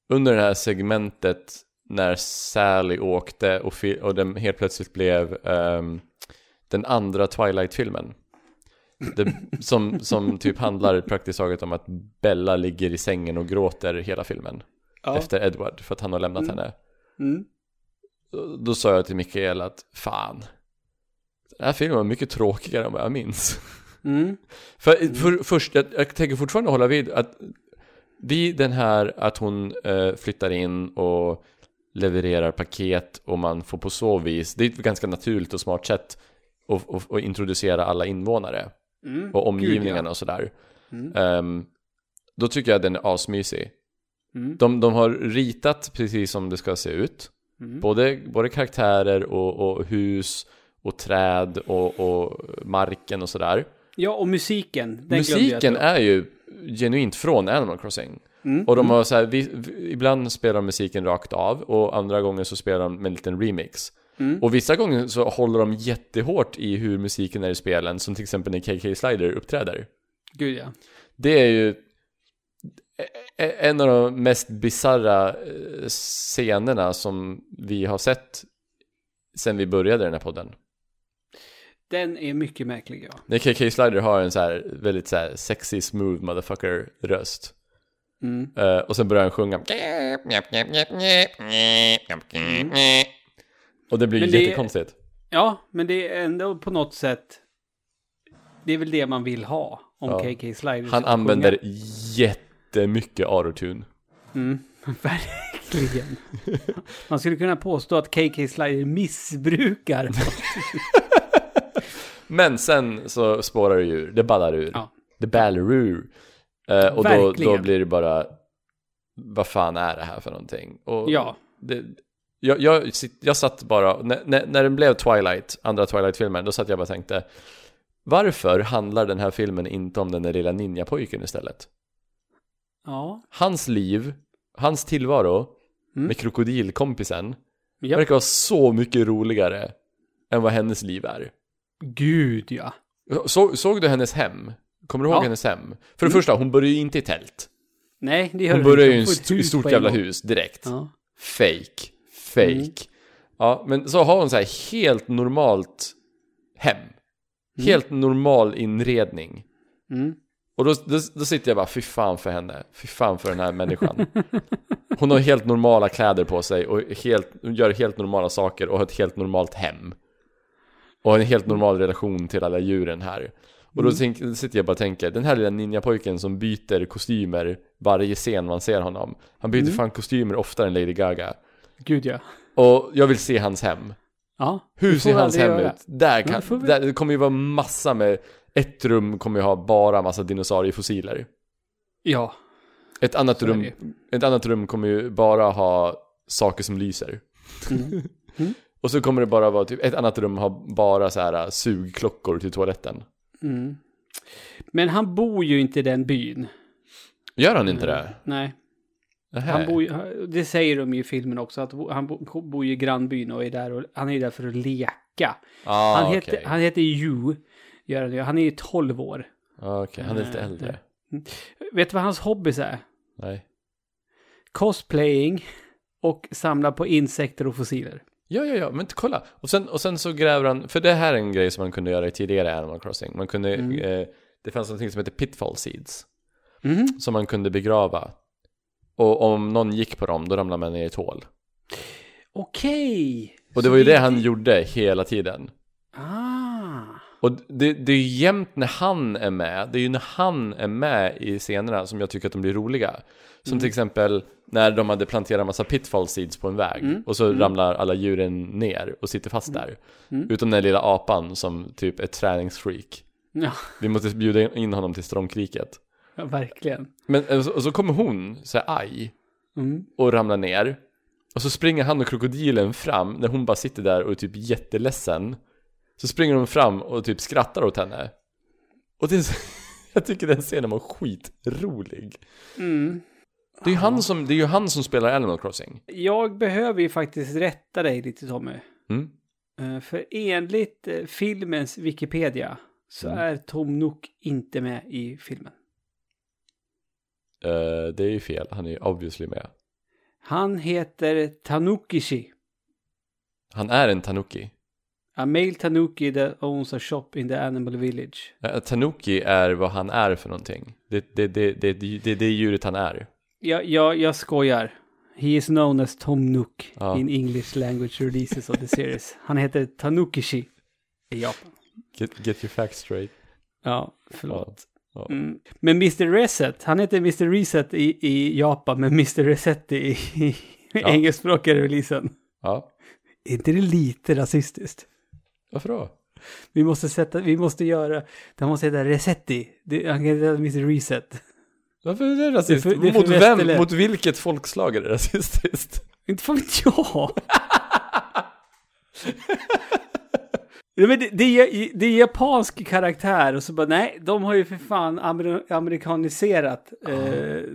under det här segmentet när Sally åkte och, och den helt plötsligt blev ehm, den andra Twilight-filmen. Det, som, som typ handlar praktiskt taget om att Bella ligger i sängen och gråter hela filmen. ja. Efter Edward, för att han har lämnat henne. Mm. Då- Då sa jag till Mikael att fan, den här filmen var mycket tråkigare än vad jag minns. Mm. För, för först, jag, jag tänker fortfarande hålla vid att vid den här att hon eh, flyttar in och levererar paket och man får på så vis, det är ett ganska naturligt och smart sätt att, att, att introducera alla invånare Mm. och omgivningarna Gud, ja. och sådär. Mm. Ehm, då tycker jag den är asmysig. Mm. De, de har ritat precis som det ska se ut. Mm. Både, både karaktärer och, och hus och träd och, och marken och sådär. Ja, och musiken. Den Musiken är ju genuint från Animal Crossing. Mm. Och de har så här, vi, vi, ibland spelar de musiken rakt av och andra gånger så spelar de med en liten remix. Mm. Och vissa gånger så håller de jättehårt i hur musiken är i spelen, som till exempel när KK Slider uppträder. Gud ja. Det är ju e- en av de mest bizarra eh, scenerna som vi har sett sen vi började den här podden. Den är mycket märklig ja. När KK Slider har en så här väldigt så här sexy smooth motherfucker röst. Mm. Eh, och sen börjar han sjunga. Och det blir Men det- jättekonstigt. Ja, men det är ändå på något sätt... Det är väl det man vill ha. Om Ja. KK Slider Han använder sjunga. jättemycket autotune. Mm, verkligen. Man skulle kunna påstå att KK Slider missbrukar. Men sen så spårar det ur, det ballar ur. Ja. Det ballar ur. Eh, och då, då blir det bara, vad fan är det här för någonting? Och Ja. Det, jag, jag, jag satt bara, när, när, när den blev Twilight, andra Twilight-filmen, då satt jag bara och tänkte Varför handlar den här filmen inte om den där lilla ninjapojken istället? Ja. Hans liv, hans tillvaro Mm. med krokodilkompisen ja. verkar vara så mycket roligare än vad hennes liv är. Gud ja. Så, såg du hennes hem? Kommer du ihåg Ja. hennes hem? För det första, hon börjar ju inte i tält. Nej, det gör Hon det börjar inte. ju i Hon ett hus stort jävla gång. hus direkt. Ja. Fake. Fake. Mm. Ja, men så har hon så här helt normalt hem. Helt normal inredning. Mm. Och då, då, då sitter jag bara, fy fan för henne. Fy fan för den här människan. Hon har helt normala kläder på sig och helt, gör helt normala saker och har ett helt normalt hem. Och en helt normal relation till alla djuren här. Och då tänk, då sitter jag bara och tänker, den här lilla ninjapojken som byter kostymer varje scen man ser honom. Han byter fan kostymer oftare än Lady Gaga. Gud ja. Och jag vill se hans hem. Ja. Hur ser hans hem göra. ut? Där kan, vi- där, det kommer ju vara massa med, ett rum kommer ju ha bara massa dinosauriefossiler. Ja. Ett annat, rum, ett annat rum kommer ju bara ha saker som lyser. Mm. Och så kommer det bara vara typ, ett annat rum har bara så här äh, sugklockor till toaletten. Mm. Men han bor ju inte i den byn. Gör han inte det? Nej. Han bor ju, det säger de ju i filmen också, att han bo, bor ju i grannbyn och är där och han är ju där för att leka. ah, han, heter, han heter Yu, gör han ju. Han är ju 12 år. Ah, okej, han är lite Eh, äldre. Vet du vad hans hobbys är? Nej. Cosplaying och samla på insekter och fossiler. Ja, ja, ja, men kolla. Och sen, och sen så gräver han, för det här är en grej som man kunde göra i tidigare Animal Crossing. Man kunde, Mm. eh, det fanns någonting som heter pitfall seeds. Mhm. Som man kunde begrava. Och om någon gick på dem, då ramlade man ner i ett hål. Okej. Och det var ju det han gjorde hela tiden. Ah. Och det, det är ju jämt när han är med, det är ju när han är med i scenerna som jag tycker att de blir roliga. Som till exempel när de hade planterat massa pitfall seeds på en väg och så ramlar alla djuren ner och sitter fast där. Utom den lilla apan som typ är träningsfreak. Ja, Vi måste bjuda in honom till Strångkriket. Ja, verkligen. Men och så, och så kommer hon, så här, aj, Mm. och ramlar ner. Och så springer han och krokodilen fram när hon bara sitter där och är typ jätteledsen. Så springer de fram och typ skrattar åt henne. Och det är så, jag tycker den scenen var skitrolig. Mm. Det är ju han som, det är ju han som spelar Animal Crossing. Jag behöver ju faktiskt rätta dig lite Tommy. Mm. Eh, För enligt eh, filmens Wikipedia så Mm. är Tom Nook inte med i filmen. Eh, det är ju fel, han är ju obviously med. Han heter Tanukishi. Han är en tanuki. A male Tanuki that owns a shop in the animal village. Uh, tanuki är vad han är för någonting. Det, det, det, det, det, det är det djuret han är. Jag, jag, jag skojar. He is known as Tom Nook Ja. in English language releases of the series. Han heter Tanukishi i Japan. Get, get your facts straight. Ja, förlåt. Ja. Mm. Men Mr. Reset, han heter Mr. Reset i, i Japan, men Mr. Reset i, i Ja. engelskspråkiga releasen. Ja, Är inte det lite rasistiskt? varför då? Vi måste sätta, vi måste göra, det måste heta Resetti. Det, han kan heta Mr. Reset. Varför är det rasistiskt? Det är för- det är mot vem? västerländskt. Mot vilket folkslag är det rasistiskt? Inte fan vet jag. Ja, men det, det, är, det är japansk karaktär och så bara nej, de har ju för fan amer, amerikaniserat eh,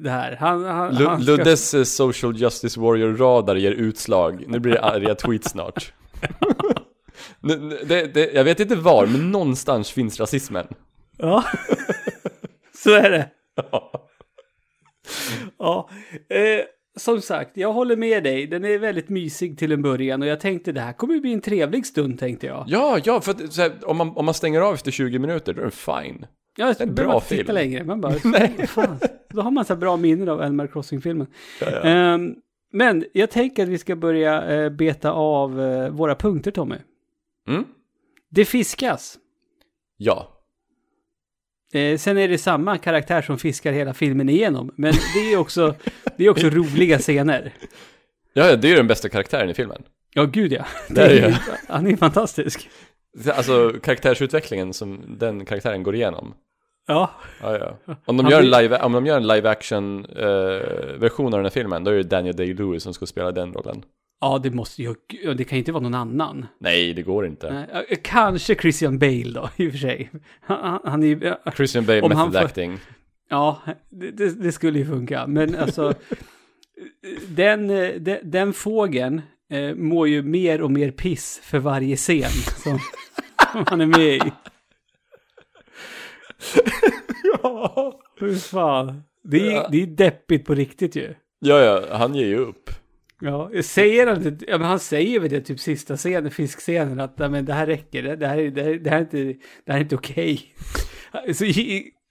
det här. Han, han, Lu- han ska- Luddes eh, social justice warrior radar ger utslag. Nu blir det arga tweets snart. Det, det, jag vet inte var, men någonstans finns rasismen. Ja, så är det. Ja, eh, som sagt, jag håller med dig. Den är väldigt mysig till en början och jag tänkte det här kommer ju bli en trevlig stund tänkte jag. Ja, ja, för att, här, om, man, om man stänger av efter 20 minuter, då är det fine. Ja, en det bra behöver man inte titta film. längre. Man bara, fan, då har man så bra minnen av Animal Crossing-filmen. Ehm, men jag tänker att vi ska börja eh, beta av eh, våra punkter, Tommy. Mm? Det fiskas. Ja. Eh, sen är det samma karaktär som fiskar hela filmen igenom. Men det är också, det är också roliga scener. Ja, det är ju den bästa karaktären i filmen. Ja, gud ja. Det är ju-. Han är fantastisk. Alltså karaktärsutvecklingen som den karaktären går igenom. Ja, Ja, ja. Om de gör en live, om de gör en live action eh, version av den här filmen, då är det Daniel Day-Lewis som ska spela den rollen. Ja det måste ju, det kan ju inte vara någon annan. Nej, det går inte. Nej, Kanske Christian Bale då, i och för sig. Han, han- är Christian Bale, method får- acting. Ja, det, det, skulle ju funka. Men alltså, den, den, den fågeln eh, mår ju mer och mer piss för varje scen som, som han är med i. Ja. Hur fan. Det är, Ja. det är deppigt på riktigt ju. ja, ja, han ger ju upp. Ja, säger han? Ja, men han säger väl det typ sista scenen, fiskscenen, att "Nej, men det här räcker, det, det, här, är- det, här, det här är inte, det här är inte okej. Så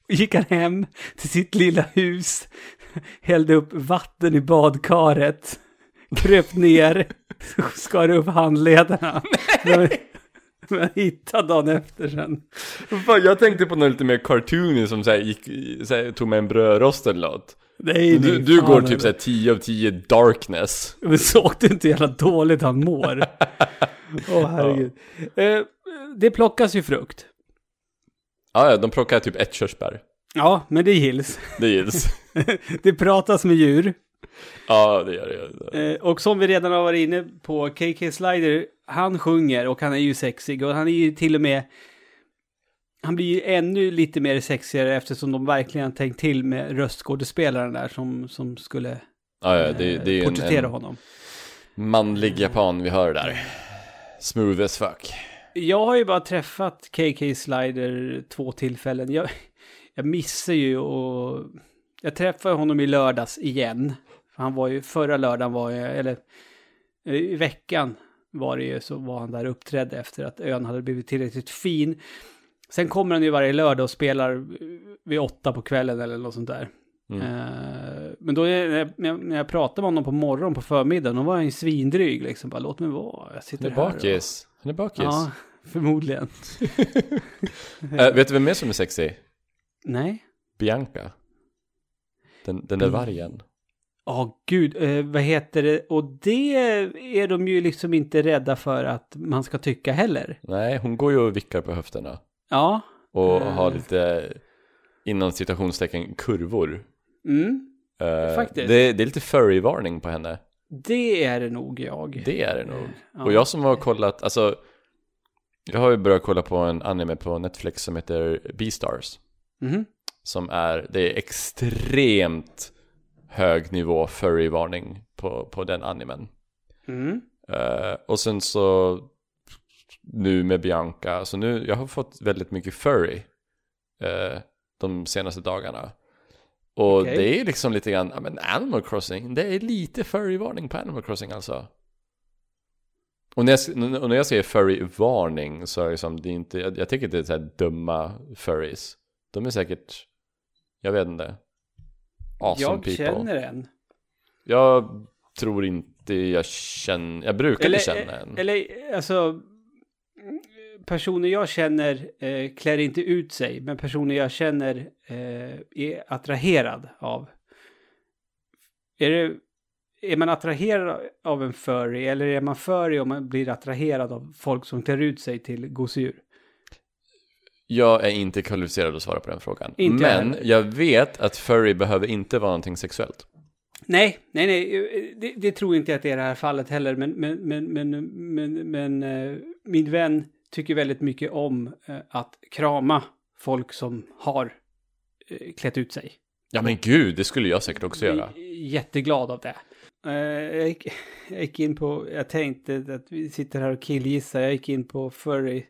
gick han hem till sitt lilla hus, hällde upp vatten i badkaret, kröp ner, skar upp handlederna. Men, men hittade dagen efter sen. Fan, jag tänkte på något lite mer cartoony som så här, gick, så här, tog med en brödrost eller något. Nej, Du, du går typ såhär 10 av 10 darkness. Men såg du inte jävla dåligt han mår? Åh herregud. Eh, det plockas ju frukt. Ja, ja, de plockar typ ett körsbär. Ja, men det gills. Det gills. det pratas med djur. ja, det gör det. Eh, och som vi redan har varit inne på, KK Slider, han sjunger och han är ju sexig och han är ju till och med... Han blir ju ännu lite mer sexigare eftersom de verkligen har tänkt till med röstskådespelaren där som, som skulle Ja, ja, det, det är eh, porträttera en, en honom. manlig japan vi hör där. Smooth as fuck. Jag har ju bara träffat KK Slider två tillfällen. Jag, jag missar ju och... Jag träffade honom i lördags igen. Han var ju, förra lördagen var jag, eller eh, i veckan var det ju, så var han där och uppträdde efter att ön hade blivit tillräckligt fin. Sen kommer han ju varje lördag och spelar vid åtta på kvällen eller något sånt där. Mm. Eh, men då är- när jag, när jag- pratade med honom på morgonen på förmiddagen, då var han ju svindryg liksom. Bara låt mig vara, jag sitter Han är här. och- bakis. Han är bakis. Ja, förmodligen. Äh, vet du vem mer som är sexig? Nej. Bianca. Den, den där Mm. vargen. Ja, gud, eh, vad heter det? Och det är de ju liksom inte rädda för att man ska tycka heller. Nej, hon går ju och vickar på höfterna. Ja. Och Eh. har lite, inom citationstecken, kurvor. Mm, Eh, Faktiskt. Det, det är lite furry-varning på henne. det är det nog jag. Det är det nog. Ja. Och jag som har kollat, alltså Jag har ju börjat kolla på en anime på Netflix som heter Beastars Mhm. Som är, det är extremt hög nivå furry-varning på, på den animen Mm. Eh, Och sen så Nu med Bianca, så nu, jag har fått väldigt mycket furry eh, De senaste dagarna Och Okej. det är liksom lite grann, ja men Animal Crossing, det är lite furry-varning på Animal Crossing alltså och när, jag, och när jag säger furry-varning så är det liksom, det är inte, jag, jag tycker inte det är så här dumma furries. De är säkert, jag vet inte, awesome jag people. känner en. Jag tror inte jag känner, jag brukade känna en. Eller, alltså, personer jag känner eh, klär inte ut sig, men personer jag känner eh, är attraherad av. Är, det, är man attraherad av en furry, eller är man furry om man blir attraherad av folk som klär ut sig till gosedjur? Jag är inte kvalificerad att svara på den frågan. Inte jag Men heller. jag vet att furry behöver inte vara någonting sexuellt. Nej, nej, nej, det, det tror inte jag att det är det här fallet heller, men, men, men, men, men, men eh, min vän tycker väldigt mycket om eh, att krama folk som har eh, klätt ut sig. Ja men gud, det skulle jag säkert också göra. Jätteglad av det. Eh, jag, gick, jag gick in på, jag tänkte att vi sitter här och killgissar, jag gick in på furry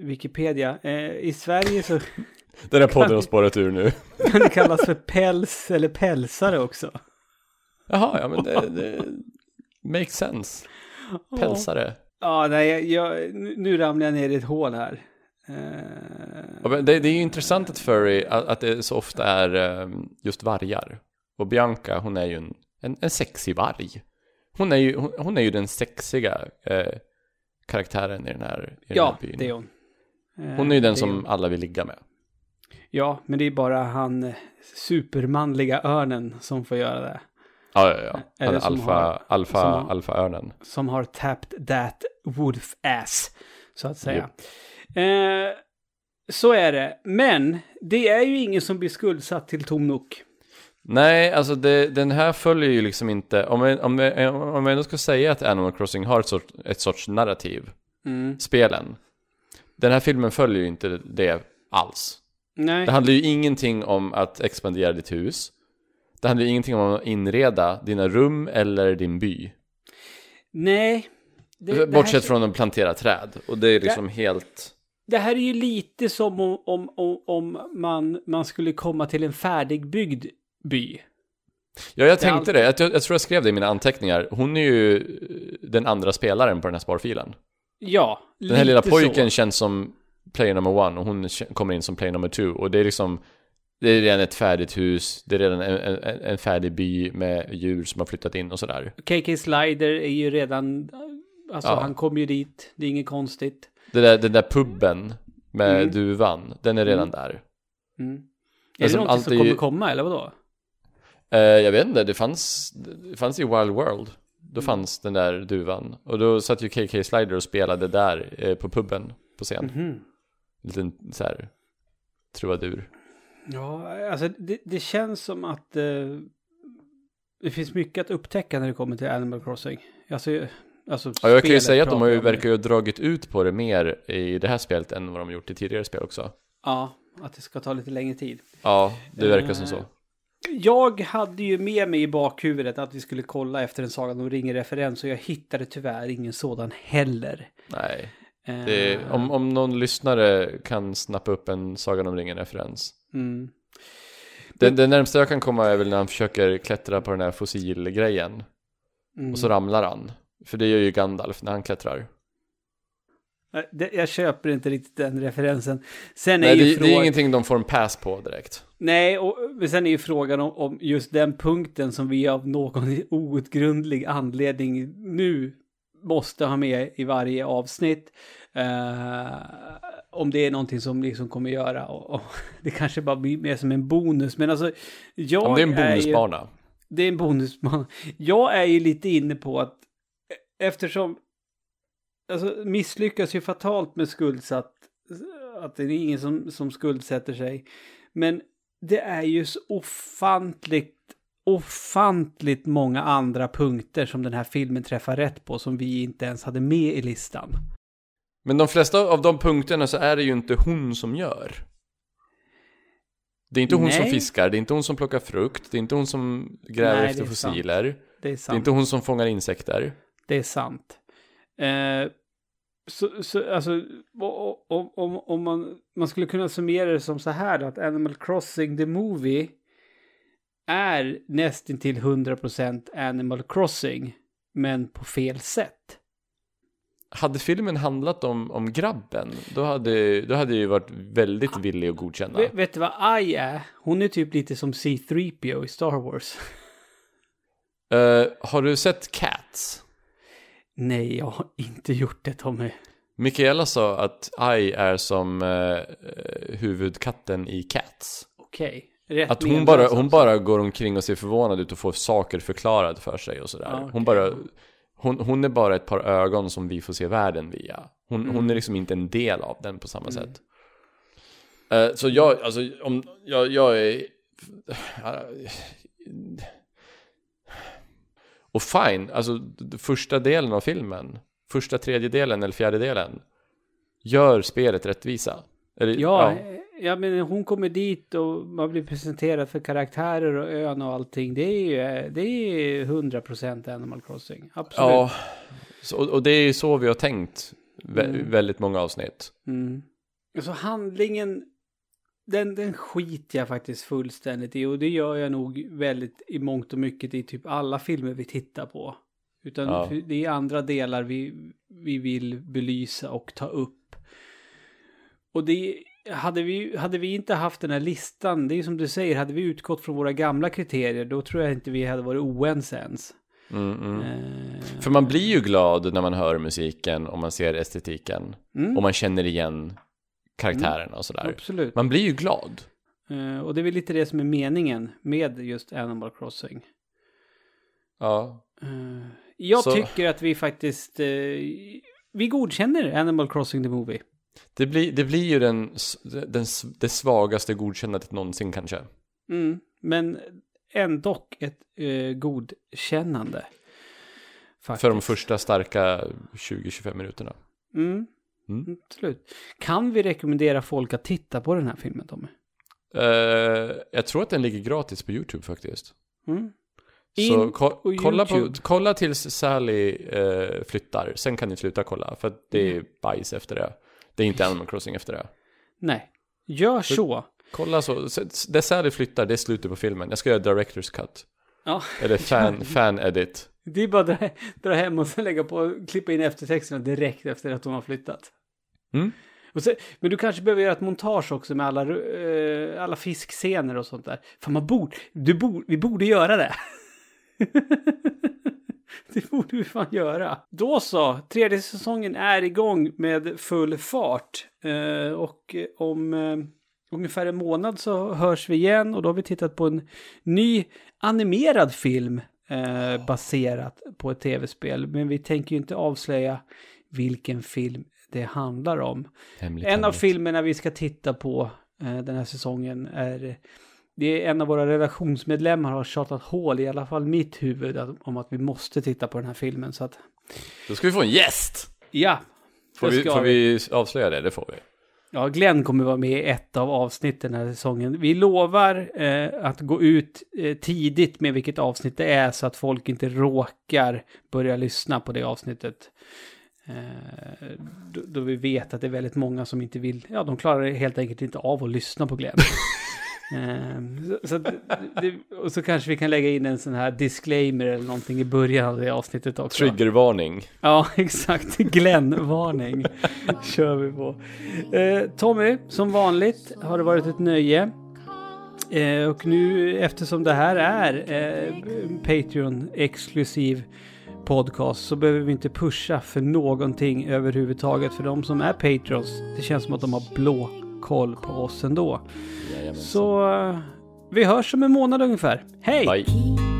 Wikipedia. I Sverige så Den här podden har spårat ur nu. kan det kallas för päls eller pälsare också. Jaha, ja men det, det makes sense. Pälsare. Ja, nej, jag, nu- ramlar jag ner i ett hål här. Eh, Ja, det, det är ju intressant att furry, att, att det så ofta är eh, just vargar. Och Bianca, hon är ju en, en, en sexig varg. Hon är ju, hon, hon är ju den sexiga eh, karaktären i den här, i den ja, här byn. det är hon. Eh, Hon är ju den det som hon. alla vill ligga med. Ja, men det är bara han eh, supermanliga örnen som får göra det. Ja, ja, ja. Eller alfa, har- alfa, som har- alfaörnen. Som har tapped that wolf ass, så att säga. Eh, så är det. Men det är ju ingen som blir skuldsatt till Tom Nook. Nej, alltså det, den här följer ju liksom inte, om jag, om, jag, om jag ändå ska säga att Animal Crossing har ett sorts, ett sorts narrativ, Mm. spelen. Den här filmen följer ju inte det alls. Nej. Det handlar ju ingenting om att expandera ditt hus. Det handlar ju ingenting om att inreda dina rum eller din by. Nej. Det, det, Bortsett här, från att plantera träd. Och det är liksom helt... det här är ju lite som om, om, om, om man, man skulle komma till en färdigbyggd by. Ja, jag Det tänkte det. Jag, jag tror jag skrev det i mina anteckningar. Hon är ju den andra spelaren på den här sparfilen. Ja, Den här lilla pojken känns som player number one och hon kommer in som player number two. Och det är liksom, det är redan ett färdigt hus, det är redan en, en, en färdig by med djur som har flyttat in och sådär. KK Slider är ju redan, alltså Ja. han kom ju dit, det är inget konstigt. Det där, den där puben med Mm. duvan, den är redan Mm. där. Mm. Är det någonting som kommer komma eller vadå? Eh, jag vet inte, det fanns, det fanns i Wild World. Då Mm. fanns den där duvan. Och då satt ju KK Slider och spelade där eh, på puben på scen. Mhm. Liten så här trubadur. Ja, alltså det, det känns som att eh, det finns mycket att upptäcka när det kommer till Animal Crossing. Alltså, alltså Ja, jag kan ju säga att de har ju, verkar ju ha dragit ut på det mer i det här spelet än vad de gjort i tidigare spel också. Ja, att det ska ta lite längre tid. Ja, det verkar som Eh, så. Jag hade ju med mig i bakhuvudet att vi skulle kolla efter en Sagan om ringen-referens och jag hittade tyvärr ingen sådan heller. Nej, Eh, det, om, om någon lyssnare kan snappa upp en Sagan om ringen-referens. Mm. Det, det närmsta jag kan komma är väl när han försöker klättra på den här fossilgrejen. Mm. Och så ramlar han. För det gör ju Gandalf när han klättrar. Jag köper inte riktigt den referensen. Sen Nej, är ju det, det är ingenting de får en pass på direkt. Nej, och men sen är ju frågan om, om just den punkten som vi av någon outgrundlig anledning nu måste ha med i varje avsnitt. Eh, om det är någonting som liksom kommer göra och, och det kanske bara blir mer som en bonus. Men alltså, jag Om det är en ju, bonusbana. det är en bonusbana. Jag är ju lite inne på att e- eftersom alltså, misslyckas ju fatalt med skuldsatt, att det är ingen som, som skuldsätter sig. Men det är ju så ofantligt, ofantligt många andra punkter som den här filmen träffar rätt på som vi inte ens hade med i listan. Men de flesta av de punkterna så är det ju inte hon som gör. Det är inte hon som Nej. fiskar, det är inte hon som plockar frukt, det är inte hon som gräver Nej, efter är sant. fossiler. Det är Det är sant. inte hon som fångar insekter. Det är sant. Eh, så, så alltså, o- o- om, om man, man skulle kunna summera det som så här att Animal Crossing the Movie är nästintill 100% Animal Crossing, men på fel sätt. Hade filmen handlat om, om grabben, då hade, då hade jag ju varit väldigt villig att godkänna. Vet, vet du vad Ai är? Hon är typ lite som C-3PO i Star Wars. Eh, har du sett Cats? Nej, jag har inte gjort det Tommy. Mikaela sa att Ai är som eh, huvudkatten i Cats. Okej. Rätt Att hon bara, hon bara går omkring och ser förvånad ut och får saker förklarade för sig och sådär. Okej. Hon bara, hon, hon är bara ett par ögon som vi får se världen via. Hon, Mm. hon är liksom inte en del av den på samma sätt. Eh, så jag, alltså, om, jag, jag är... Och fine, alltså första delen av filmen, första tredjedelen eller fjärdedelen, gör spelet rättvisa. Eller, Ja, ja. Men hon kommer dit och man blir presenterad för karaktärer och ön och allting. Det är ju det är 100% Animal Crossing. Absolut. Ja, så, och- det är ju så vi har tänkt vä- Mm. väldigt många avsnitt. Mm. Alltså handlingen, den, den skiter jag faktiskt fullständigt i. Och det gör jag nog väldigt i mångt och mycket i typ alla filmer vi tittar på. Utan Ja. det är andra delar vi, vi vill belysa och ta upp. Och det hade vi, hade vi inte haft den här listan, det är som du säger, hade vi utgått från våra gamla kriterier, då tror jag inte vi hade varit oense ens. Mm, mm. Eh, För man blir ju glad när man hör musiken och man ser estetiken. mm, Och man känner igen karaktärerna och sådär. Absolut. Man blir ju glad. Eh, och det är väl lite det som är meningen med just Animal Crossing. Ja. Eh, jag Så- tycker att vi faktiskt, eh, vi godkänner Animal Crossing the Movie. Det blir, det blir ju den, den, det svagaste godkännandet någonsin kanske. Mm, men ändå ett eh, godkännande. Faktiskt. För de första starka 20-25 minuterna. Mm, Mm. absolut. Kan vi rekommendera folk att titta på den här filmen, Tommy? Eh, jag tror att den ligger gratis på YouTube faktiskt. Mm. Så ko- på kolla, på, kolla tills Sally eh, flyttar. Sen kan ni sluta kolla. För det är bajs efter det. Det är inte Animal Crossing efter det. Nej, gör så. Kolla så. Där Sally flyttar, det är slutet på filmen. Jag ska göra Directors Cut. Ja, Eller fan, fan edit. det är bara att dra, dra hem och sen lägga på, klippa in eftertexterna direkt efter att de har flyttat. Mm. Så, men du kanske behöver göra ett montage också med alla, eh, alla fiskscener och sånt där. Fan, man borde, du borde, vi borde göra det. det borde vi fan göra. Då så, tredje säsongen är igång med full fart. Eh, och om eh, ungefär en månad så hörs vi igen och då har vi tittat på en ny animerad film eh, baserat på ett tv-spel. Men vi tänker ju inte avslöja vilken film det handlar om. Hemligt, En av hemligt. filmerna vi ska titta på eh, den här säsongen är det är en av våra redaktionsmedlemmar har tjatat hål i alla fall mitt huvud om att vi måste titta på den här filmen. Så att, Då ska vi få en gäst! ja. Får, vi, får vi avslöja det? Det får vi. Ja, Glenn kommer vara med i ett av avsnitten den här säsongen. Vi lovar eh, att gå ut eh, tidigt med vilket avsnitt det är så att folk inte råkar börja lyssna på det avsnittet. Eh, då, då vi vet att det är väldigt många som inte vill, ja de klarar helt enkelt inte av att lyssna på Glenn. Eh, så, så, det, och så kanske vi kan lägga in en sån här disclaimer eller någonting i början av det avsnittet också. Triggervarning. Ja, exakt. Glenn-varning kör vi på. Eh, Tommy, som vanligt har det varit ett nöje. Eh, och nu eftersom det här är eh, Patreon-exklusiv podcast så behöver vi inte pusha för någonting överhuvudtaget. För de som är Patrons, det känns som att de har blå koll på oss ändå. Jajamensan. Så eh, vi hörs om en månad ungefär. Hej! Bye.